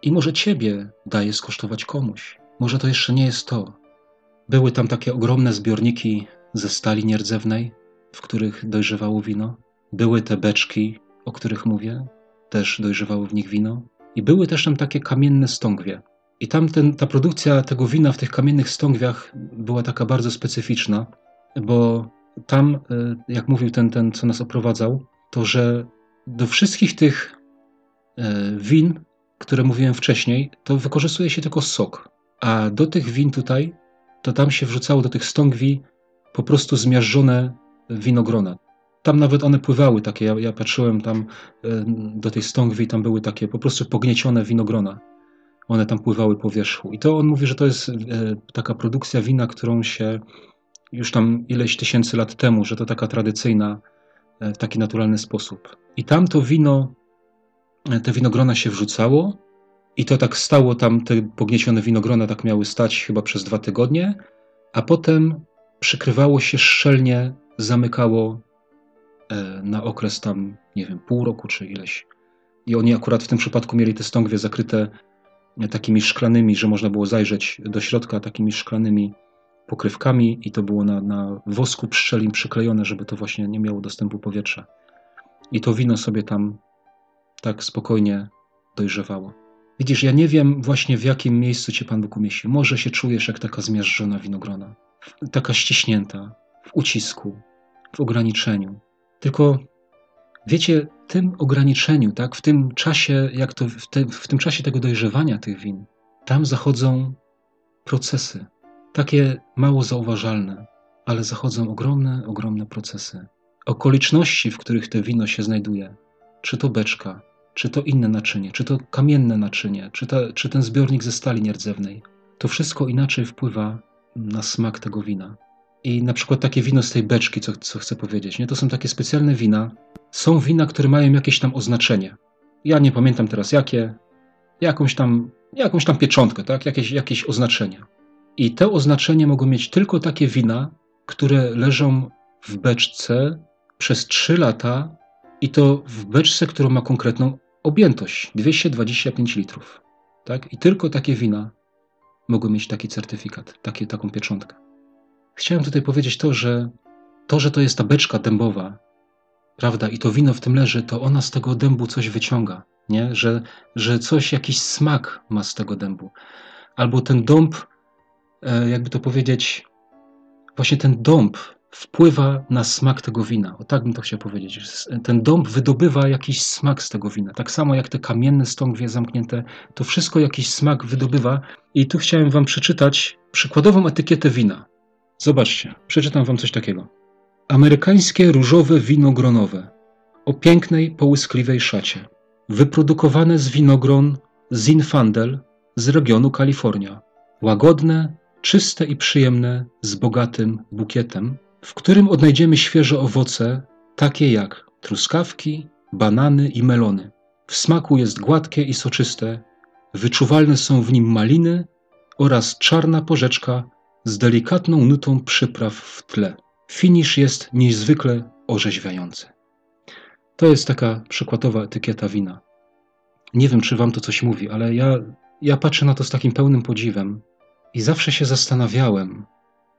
I może ciebie daje skosztować komuś. Może to jeszcze nie jest to. Były tam takie ogromne zbiorniki ze stali nierdzewnej, w których dojrzewało wino. Były te beczki, o których mówię, też dojrzewało w nich wino. I były też tam takie kamienne stągwie. I tam ten, ta produkcja tego wina w tych kamiennych stągwiach była taka bardzo specyficzna, bo tam, e, jak mówił ten, ten, co nas oprowadzał, to że do wszystkich tych e, win, które mówiłem wcześniej, to wykorzystuje się tylko sok. A do tych win tutaj, to tam się wrzucało do tych stągwi po prostu zmiażdżone winogrona. Tam nawet one pływały takie, ja, ja patrzyłem tam e, do tej stągwi, tam były takie po prostu pogniecione winogrona. One tam pływały po wierzchu. I to on mówi, że to jest taka produkcja wina, którą się już tam ileś tysięcy lat temu, że to taka tradycyjna, e, w taki naturalny sposób. I tam to wino, e, te winogrona się wrzucało i to tak stało tam, te pogniecione winogrona tak miały stać chyba przez dwa tygodnie, a potem przykrywało się szczelnie, zamykało e, na okres tam, nie wiem, pół roku czy ileś. I oni akurat w tym przypadku mieli te stągwie zakryte takimi szklanymi, że można było zajrzeć do środka takimi szklanymi pokrywkami i to było na, na wosku pszczelim przyklejone, żeby to właśnie nie miało dostępu powietrza. I to wino sobie tam tak spokojnie dojrzewało. Widzisz, ja nie wiem właśnie w jakim miejscu cię Pan Bóg umieścił. Może się czujesz jak taka zmiażdżona winogrona, taka ściśnięta, w ucisku, w ograniczeniu. Tylko wiecie, tym ograniczeniu, tak, w tym czasie, jak to, w, te, w tym czasie tego dojrzewania tych win, tam zachodzą procesy, takie mało zauważalne, ale zachodzą ogromne, ogromne procesy. Okoliczności, w których to wino się znajduje, czy to beczka, czy to inne naczynie, czy to kamienne naczynie, czy, ta, czy ten zbiornik ze stali nierdzewnej, to wszystko inaczej wpływa na smak tego wina. I na przykład takie wino z tej beczki, co, co chcę powiedzieć, nie? to są takie specjalne wina. Są wina, które mają jakieś tam oznaczenie. Ja nie pamiętam teraz jakie, jakąś tam, jakąś tam pieczątkę, tak? jakieś, jakieś oznaczenie. I te oznaczenie mogą mieć tylko takie wina, które leżą w beczce przez 3 lata I to w beczce, która ma konkretną objętość 225 litrów. Tak? I tylko takie wina mogły mieć taki certyfikat, takie, taką pieczątkę. Chciałem tutaj powiedzieć to, że to, że to jest ta beczka dębowa, prawda, i to wino w tym leży, to ona z tego dębu coś wyciąga, nie? Że, że coś, jakiś smak ma z tego dębu. Albo ten dąb, jakby to powiedzieć, właśnie ten dąb wpływa na smak tego wina. O tak bym to chciał powiedzieć. Ten dąb wydobywa jakiś smak z tego wina. Tak samo jak te kamienne stągwie zamknięte, to wszystko jakiś smak wydobywa. I tu chciałem wam przeczytać przykładową etykietę wina. Zobaczcie, przeczytam wam coś takiego. Amerykańskie różowe wino gronowe o pięknej, połyskliwej szacie. Wyprodukowane z winogron Zinfandel z regionu Kalifornia. Łagodne, czyste i przyjemne, z bogatym bukietem, w którym odnajdziemy świeże owoce, takie jak truskawki, banany i melony. W smaku jest gładkie i soczyste, wyczuwalne są w nim maliny oraz czarna porzeczka z delikatną nutą przypraw w tle. Finisz jest niezwykle orzeźwiający. To jest taka przykładowa etykieta wina. Nie wiem, czy wam to coś mówi, ale ja, ja patrzę na to z takim pełnym podziwem i zawsze się zastanawiałem,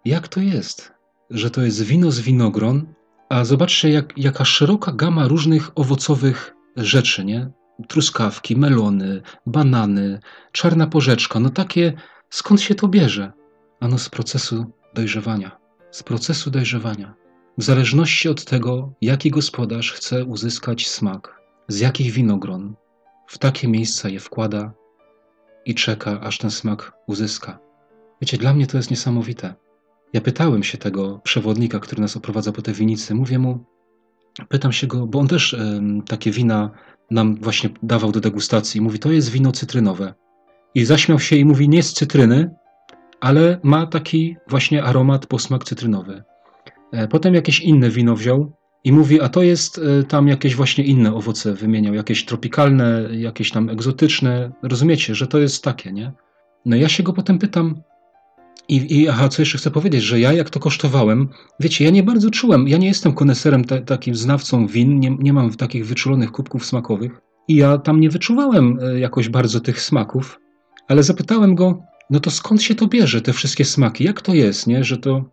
jak to jest, że to jest wino z winogron, a zobaczcie, jak, jaka szeroka gama różnych owocowych rzeczy, nie? Truskawki, melony, banany, czarna porzeczka. No takie, skąd się to bierze? Ano z procesu dojrzewania. Z procesu dojrzewania. W zależności od tego, jaki gospodarz chce uzyskać smak, z jakich winogron, w takie miejsca je wkłada i czeka, aż ten smak uzyska. Wiecie, dla mnie to jest niesamowite. Ja pytałem się tego przewodnika, który nas oprowadza po tej winicy. Mówię mu, pytam się go, bo on też y, takie wina nam właśnie dawał do degustacji. Mówi, to jest wino cytrynowe. I zaśmiał się i mówi, nie z cytryny, ale ma taki właśnie aromat, posmak cytrynowy. E, potem jakieś inne wino wziął i mówi, a to jest e, tam jakieś właśnie inne owoce wymieniał, jakieś tropikalne, jakieś tam egzotyczne. Rozumiecie, że to jest takie, nie? No ja się go potem pytam, i, I aha, co jeszcze chcę powiedzieć, że ja jak to kosztowałem, wiecie, ja nie bardzo czułem, ja nie jestem koneserem te, takim znawcą win, nie, nie mam takich wyczulonych kubków smakowych i ja tam nie wyczuwałem e, jakoś bardzo tych smaków, ale zapytałem go, no to skąd się to bierze, te wszystkie smaki, jak to jest, nie, że to,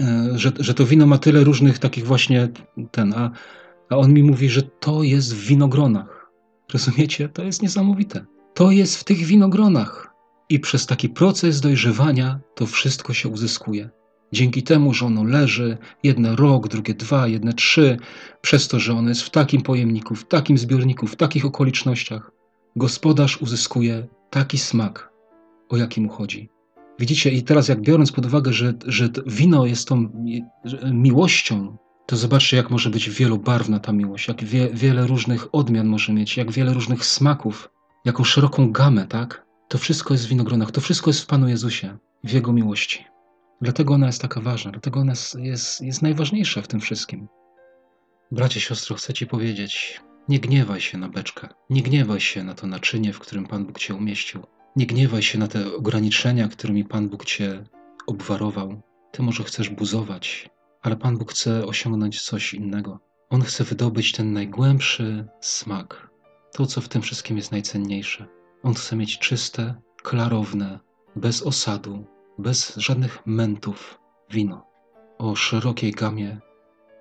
e, że, że to wino ma tyle różnych takich właśnie ten, a, a on mi mówi, że to jest w winogronach. Rozumiecie? To jest niesamowite. To jest w tych winogronach. I przez taki proces dojrzewania to wszystko się uzyskuje. Dzięki temu, że ono leży, jedne rok, drugie dwa, jedne trzy, przez to, że ono jest w takim pojemniku, w takim zbiorniku, w takich okolicznościach, gospodarz uzyskuje taki smak, o jaki mu chodzi. Widzicie, i teraz jak biorąc pod uwagę, że, że wino jest tą miłością, to zobaczcie, jak może być wielobarwna ta miłość, jak wie, wiele różnych odmian może mieć, jak wiele różnych smaków, jaką szeroką gamę, tak? To wszystko jest w winogronach, to wszystko jest w Panu Jezusie, w Jego miłości. Dlatego ona jest taka ważna, dlatego ona jest, jest najważniejsza w tym wszystkim. Bracie, siostro, chcę Ci powiedzieć, nie gniewaj się na beczkę, nie gniewaj się na to naczynie, w którym Pan Bóg Cię umieścił. Nie gniewaj się na te ograniczenia, którymi Pan Bóg Cię obwarował. Ty może chcesz buzować, ale Pan Bóg chce osiągnąć coś innego. On chce wydobyć ten najgłębszy smak, to, co w tym wszystkim jest najcenniejsze. On chce mieć czyste, klarowne, bez osadu, bez żadnych mentów wino o szerokiej gamie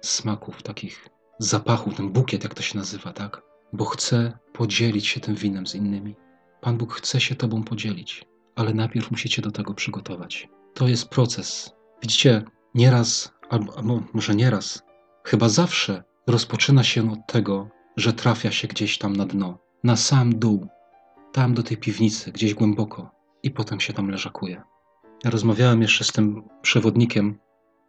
smaków, takich zapachów, ten bukiet, jak to się nazywa, tak? Bo chce podzielić się tym winem z innymi. Pan Bóg chce się Tobą podzielić, ale najpierw musicie do tego przygotować. To jest proces. Widzicie, nieraz, albo, albo może nieraz, chyba zawsze rozpoczyna się od tego, że trafia się gdzieś tam na dno, na sam dół, tam do tej piwnicy, gdzieś głęboko i potem się tam leżakuje. Rozmawiałem jeszcze z tym przewodnikiem,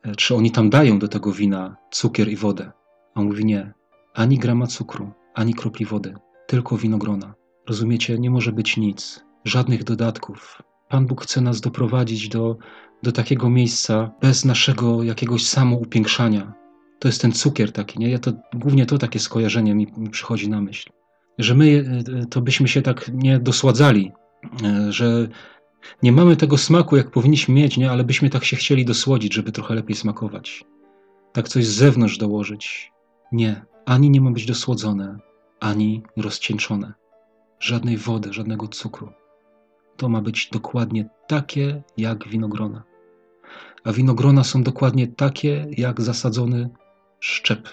e, czy oni tam dają do tego wina cukier i wodę. A on mówi nie, ani grama cukru, ani kropli wody, tylko winogrona. Rozumiecie, nie może być nic, żadnych dodatków. Pan Bóg chce nas doprowadzić do, do takiego miejsca bez naszego jakiegoś samoupiększania. To jest ten cukier taki, nie? Ja to, głównie to takie skojarzenie mi, mi przychodzi na myśl że my e, to byśmy się tak nie dosładzali, e, że nie mamy tego smaku, jak powinniśmy mieć, nie? ale byśmy tak się chcieli dosłodzić, żeby trochę lepiej smakować. Tak coś z zewnątrz dołożyć. Nie. ani nie ma być dosłodzone, ani rozcieńczone. Żadnej wody, żadnego cukru. To ma być dokładnie takie jak winogrona. A winogrona są dokładnie takie jak zasadzony szczep,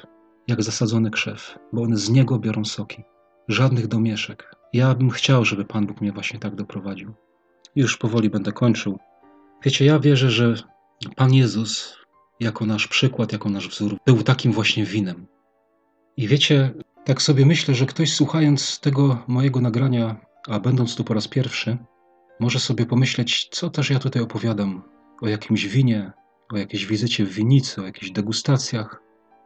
jak zasadzony krzew, bo one z niego biorą soki. Żadnych domieszek. Ja bym chciał, żeby Pan Bóg mnie właśnie tak doprowadził. Już powoli będę kończył. Wiecie, ja wierzę, że Pan Jezus, jako nasz przykład, jako nasz wzór, był takim właśnie winem. I wiecie, tak sobie myślę, że ktoś słuchając tego mojego nagrania, a będąc tu po raz pierwszy, może sobie pomyśleć, co też ja tutaj opowiadam o jakimś winie, o jakiejś wizycie w winicy, o jakichś degustacjach.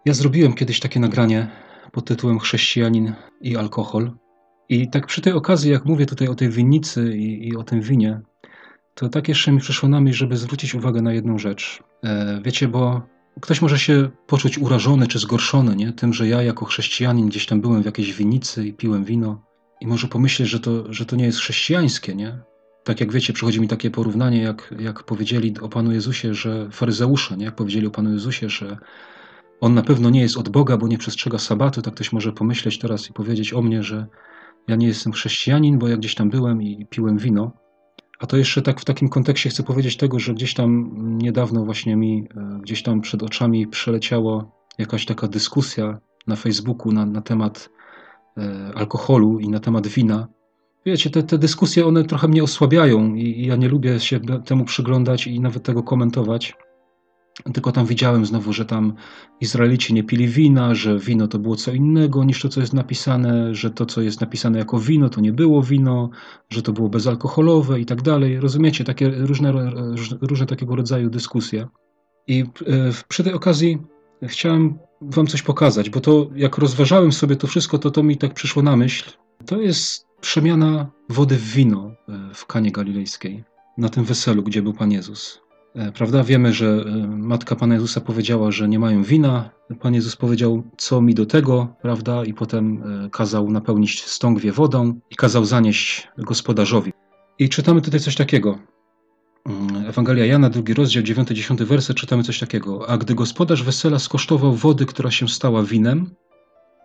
Ja zrobiłem kiedyś takie nagranie pod tytułem Chrześcijanin i alkohol. I tak przy tej okazji, jak mówię tutaj o tej winnicy i, i o tym winie, to tak jeszcze mi przyszło na myśl, żeby zwrócić uwagę na jedną rzecz. E, wiecie, bo ktoś może się poczuć urażony czy zgorszony nie? tym, że ja jako chrześcijanin gdzieś tam byłem w jakiejś winnicy i piłem wino i może pomyśleć, że to, że to nie jest chrześcijańskie, nie? Tak jak wiecie, przychodzi mi takie porównanie, jak, jak powiedzieli o Panu Jezusie, że faryzeusze, nie? jak powiedzieli o Panu Jezusie, że on na pewno nie jest od Boga, bo nie przestrzega sabatu, tak ktoś może pomyśleć teraz i powiedzieć o mnie, że ja nie jestem chrześcijanin, bo ja gdzieś tam byłem i piłem wino. A to jeszcze tak w takim kontekście chcę powiedzieć tego, że gdzieś tam niedawno właśnie mi, e, gdzieś tam przed oczami przeleciało jakaś taka dyskusja na Facebooku na, na temat e, alkoholu i na temat wina. Wiecie, te, te dyskusje, one trochę mnie osłabiają i, i ja nie lubię się temu przyglądać i nawet tego komentować. Tylko tam widziałem znowu, że tam Izraelici nie pili wina, że wino to było co innego niż to, co jest napisane, że to, co jest napisane jako wino, to nie było wino, że to było bezalkoholowe i tak dalej. Rozumiecie, takie różne, różne takiego rodzaju dyskusje. I e, przy tej okazji chciałem wam coś pokazać, bo to jak rozważałem sobie to wszystko, to to mi tak przyszło na myśl. To jest przemiana wody w wino e, w Kanie Galilejskiej, na tym weselu, gdzie był Pan Jezus. E, prawda? Wiemy, że e, matka Pana Jezusa powiedziała, że nie mają wina. Pan Jezus powiedział, co mi do tego, prawda? I potem e, kazał napełnić stągwie wodą i kazał zanieść gospodarzowi. I czytamy tutaj coś takiego. Mm, Ewangelia Jana, drugi rozdział, 9-10 werset, czytamy coś takiego. A gdy gospodarz wesela skosztował wody, która się stała winem,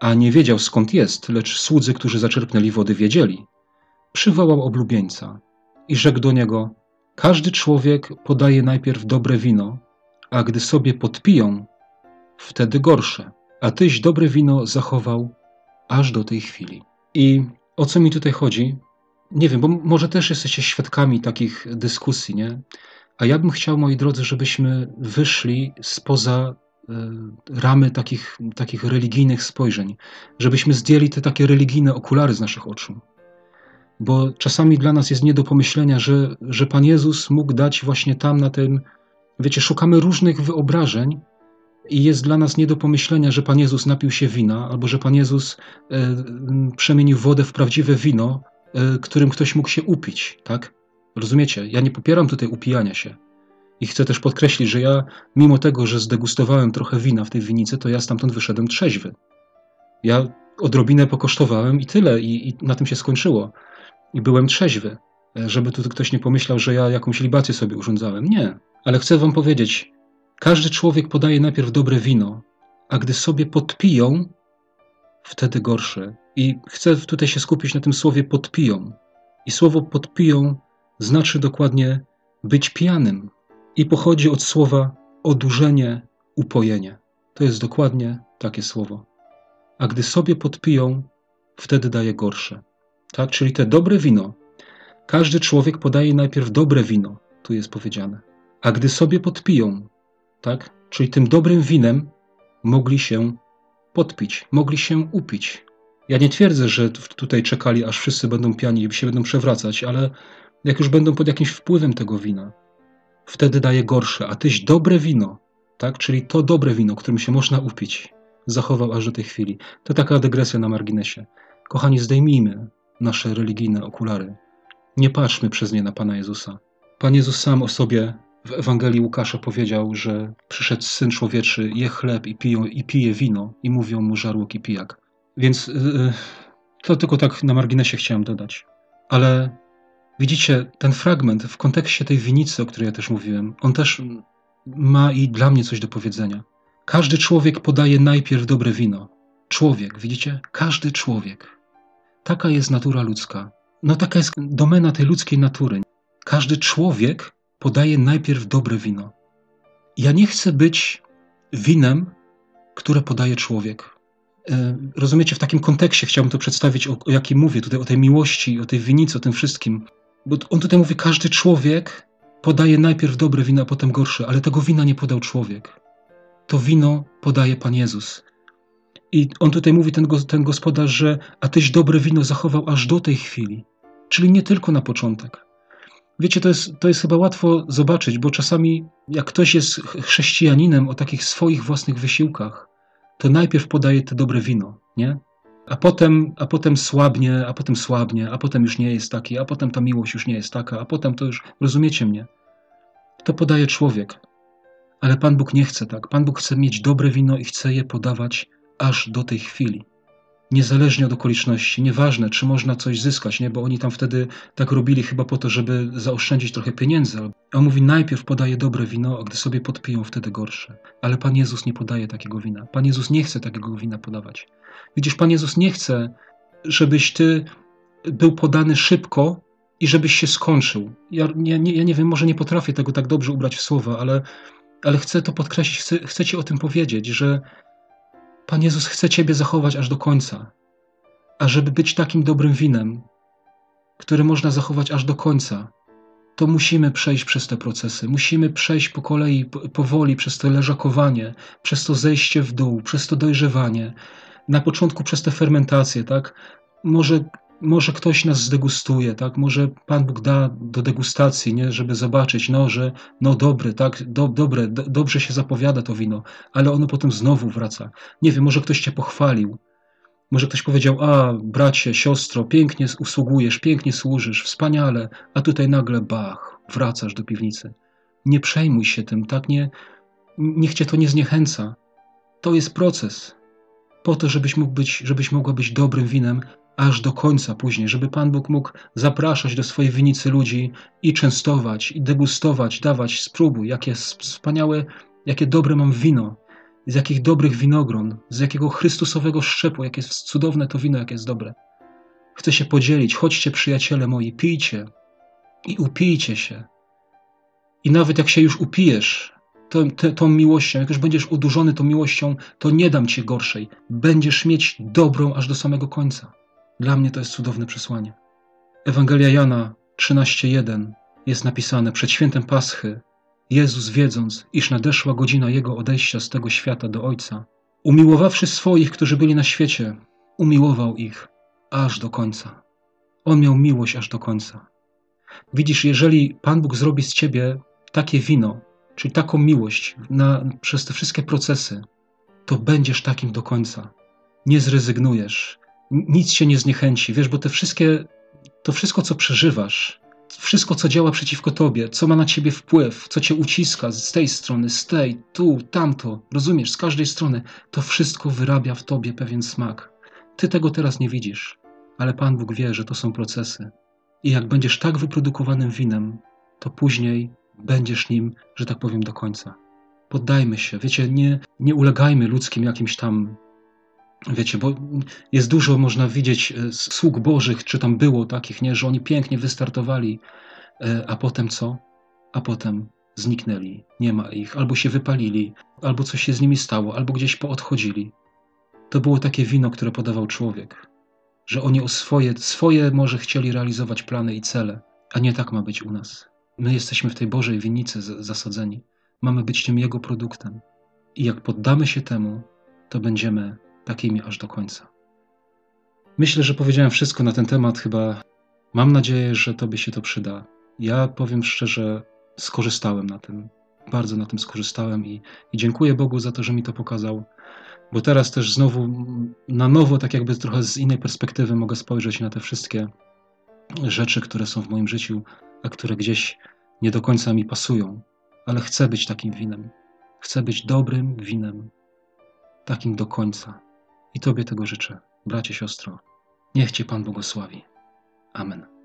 a nie wiedział skąd jest, lecz słudzy, którzy zaczerpnęli wody, wiedzieli, przywołał oblubieńca i rzekł do niego – każdy człowiek podaje najpierw dobre wino, a gdy sobie podpiją, wtedy gorsze. A tyś dobre wino zachował aż do tej chwili. I o co mi tutaj chodzi? Nie wiem, bo może też jesteście świadkami takich dyskusji, nie? A ja bym chciał, moi drodzy, żebyśmy wyszli spoza y, ramy takich, takich religijnych spojrzeń, żebyśmy zdjęli te takie religijne okulary z naszych oczu bo czasami dla nas jest nie do pomyślenia, że, że Pan Jezus mógł dać właśnie tam na tym, wiecie, szukamy różnych wyobrażeń i jest dla nas nie do pomyślenia, że Pan Jezus napił się wina, albo że Pan Jezus e, przemienił wodę w prawdziwe wino, e, którym ktoś mógł się upić, tak? Rozumiecie? Ja nie popieram tutaj upijania się. I chcę też podkreślić, że ja, mimo tego, że zdegustowałem trochę wina w tej winicy, to ja stamtąd wyszedłem trzeźwy. Ja odrobinę pokosztowałem i tyle, i, i na tym się skończyło i byłem trzeźwy, e, żeby tu ktoś nie pomyślał, że ja jakąś libację sobie urządzałem. Nie. Ale chcę wam powiedzieć, każdy człowiek podaje najpierw dobre wino, a gdy sobie podpiją, wtedy gorsze. I chcę tutaj się skupić na tym słowie podpiją. I słowo podpiją znaczy dokładnie być pijanym i pochodzi od słowa odurzenie, upojenie. To jest dokładnie takie słowo. A gdy sobie podpiją, wtedy daje gorsze tak? czyli te dobre wino. Każdy człowiek podaje najpierw dobre wino, tu jest powiedziane. A gdy sobie podpiją, tak? czyli tym dobrym winem mogli się podpić, mogli się upić. Ja nie twierdzę, że tutaj czekali, aż wszyscy będą piani i się będą przewracać, ale jak już będą pod jakimś wpływem tego wina, wtedy daje gorsze, a tyś dobre wino, tak? czyli to dobre wino, którym się można upić, zachował aż do tej chwili. To taka dygresja na marginesie. Kochani, zdejmijmy nasze religijne okulary. Nie patrzmy przez nie na Pana Jezusa. Pan Jezus sam o sobie w Ewangelii Łukasza powiedział, że przyszedł Syn Człowieczy, je chleb i, piją, i pije wino i mówią mu żarłok i pijak. Więc yy, to tylko tak na marginesie chciałem dodać. Ale widzicie, ten fragment w kontekście tej winicy, o której ja też mówiłem, on też ma i dla mnie coś do powiedzenia. Każdy człowiek podaje najpierw dobre wino. człowiek, widzicie? Każdy człowiek. Taka jest natura ludzka. No taka jest domena tej ludzkiej natury. Każdy człowiek podaje najpierw dobre wino. Ja nie chcę być winem, które podaje człowiek. E, rozumiecie, w takim kontekście chciałbym to przedstawić, o, o jakim mówię, tutaj o tej miłości, o tej winicy, o tym wszystkim. Bo on tutaj mówi, każdy człowiek podaje najpierw dobre wino, a potem gorsze, ale tego wina nie podał człowiek. To wino podaje Pan Jezus. I on tutaj mówi, ten, ten gospodarz, że a tyś dobre wino zachował aż do tej chwili. Czyli nie tylko na początek. Wiecie, to jest, to jest chyba łatwo zobaczyć, bo czasami jak ktoś jest chrześcijaninem o takich swoich własnych wysiłkach, to najpierw podaje te dobre wino, nie? A potem, a potem słabnie, a potem słabnie, a potem już nie jest taki, a potem ta miłość już nie jest taka, a potem to już, rozumiecie mnie? To podaje człowiek. Ale Pan Bóg nie chce tak. Pan Bóg chce mieć dobre wino i chce je podawać aż do tej chwili niezależnie od okoliczności, nieważne, czy można coś zyskać, nie? bo oni tam wtedy tak robili chyba po to, żeby zaoszczędzić trochę pieniędzy. A on mówi, najpierw podaje dobre wino, a gdy sobie podpiją, wtedy gorsze. Ale Pan Jezus nie podaje takiego wina. Pan Jezus nie chce takiego wina podawać. Widzisz, Pan Jezus nie chce, żebyś ty był podany szybko i żebyś się skończył. Ja nie, ja nie wiem, może nie potrafię tego tak dobrze ubrać w słowa, ale, ale chcę to podkreślić, chcę, chcę ci o tym powiedzieć, że Pan Jezus chce Ciebie zachować aż do końca, a żeby być takim dobrym winem, które można zachować aż do końca, to musimy przejść przez te procesy. Musimy przejść po kolei, powoli przez to leżakowanie, przez to zejście w dół, przez to dojrzewanie. Na początku przez te fermentacje, tak? Może może ktoś nas zdegustuje, tak? Może Pan Bóg da do degustacji, nie? żeby zobaczyć, no, że no dobre, tak? Do, dobre, do, dobrze się zapowiada to wino, ale ono potem znowu wraca. Nie wiem, może ktoś cię pochwalił. Może ktoś powiedział, a bracie, siostro, pięknie usługujesz, pięknie służysz, wspaniale, a tutaj nagle bach, wracasz do piwnicy. Nie przejmuj się tym, tak? Nie, niech cię to nie zniechęca. To jest proces. Po to, żebyś mógł być, żebyś mogła być dobrym winem, aż do końca później, żeby Pan Bóg mógł zapraszać do swojej winicy ludzi i częstować, i degustować, dawać, spróbuj, jakie wspaniałe, jakie dobre mam wino, z jakich dobrych winogron, z jakiego Chrystusowego szczepu, jakie jest cudowne to wino, jakie jest dobre. Chcę się podzielić, chodźcie przyjaciele moi, pijcie i upijcie się. I nawet jak się już upijesz tą, tą miłością, jak już będziesz udurzony tą miłością, to nie dam ci gorszej. Będziesz mieć dobrą aż do samego końca. Dla mnie to jest cudowne przesłanie. Ewangelia Jana 13:1 jest napisane przed świętem Paschy. Jezus, wiedząc, iż nadeszła godzina Jego odejścia z tego świata do Ojca, umiłowawszy swoich, którzy byli na świecie, umiłował ich aż do końca. On miał miłość aż do końca. Widzisz, jeżeli Pan Bóg zrobi z ciebie takie wino, czyli taką miłość na, przez te wszystkie procesy, to będziesz takim do końca. Nie zrezygnujesz, nic się nie zniechęci, wiesz, bo te wszystkie, to wszystko, co przeżywasz, wszystko, co działa przeciwko tobie, co ma na ciebie wpływ, co cię uciska z tej strony, z tej, tu, tamto, rozumiesz, z każdej strony, to wszystko wyrabia w tobie pewien smak. Ty tego teraz nie widzisz, ale Pan Bóg wie, że to są procesy. I jak będziesz tak wyprodukowanym winem, to później będziesz nim, że tak powiem, do końca. Poddajmy się, wiecie, nie, nie ulegajmy ludzkim jakimś tam Wiecie, bo jest dużo, można widzieć, e, sług bożych, czy tam było takich, nie, że oni pięknie wystartowali, e, a potem co? A potem zniknęli, nie ma ich, albo się wypalili, albo coś się z nimi stało, albo gdzieś poodchodzili. To było takie wino, które podawał człowiek, że oni o swoje, swoje może chcieli realizować plany i cele, a nie tak ma być u nas. My jesteśmy w tej Bożej winnicy zasadzeni. Mamy być tym Jego produktem. I jak poddamy się temu, to będziemy takimi aż do końca. Myślę, że powiedziałem wszystko na ten temat. Chyba mam nadzieję, że Tobie się to przyda. Ja powiem szczerze, skorzystałem na tym. Bardzo na tym skorzystałem i, i dziękuję Bogu za to, że mi to pokazał, bo teraz też znowu na nowo, tak jakby trochę z innej perspektywy, mogę spojrzeć na te wszystkie rzeczy, które są w moim życiu, a które gdzieś nie do końca mi pasują. Ale chcę być takim winem. Chcę być dobrym winem, takim do końca. I Tobie tego życzę, bracie, siostro. Niech Cię Pan błogosławi. Amen.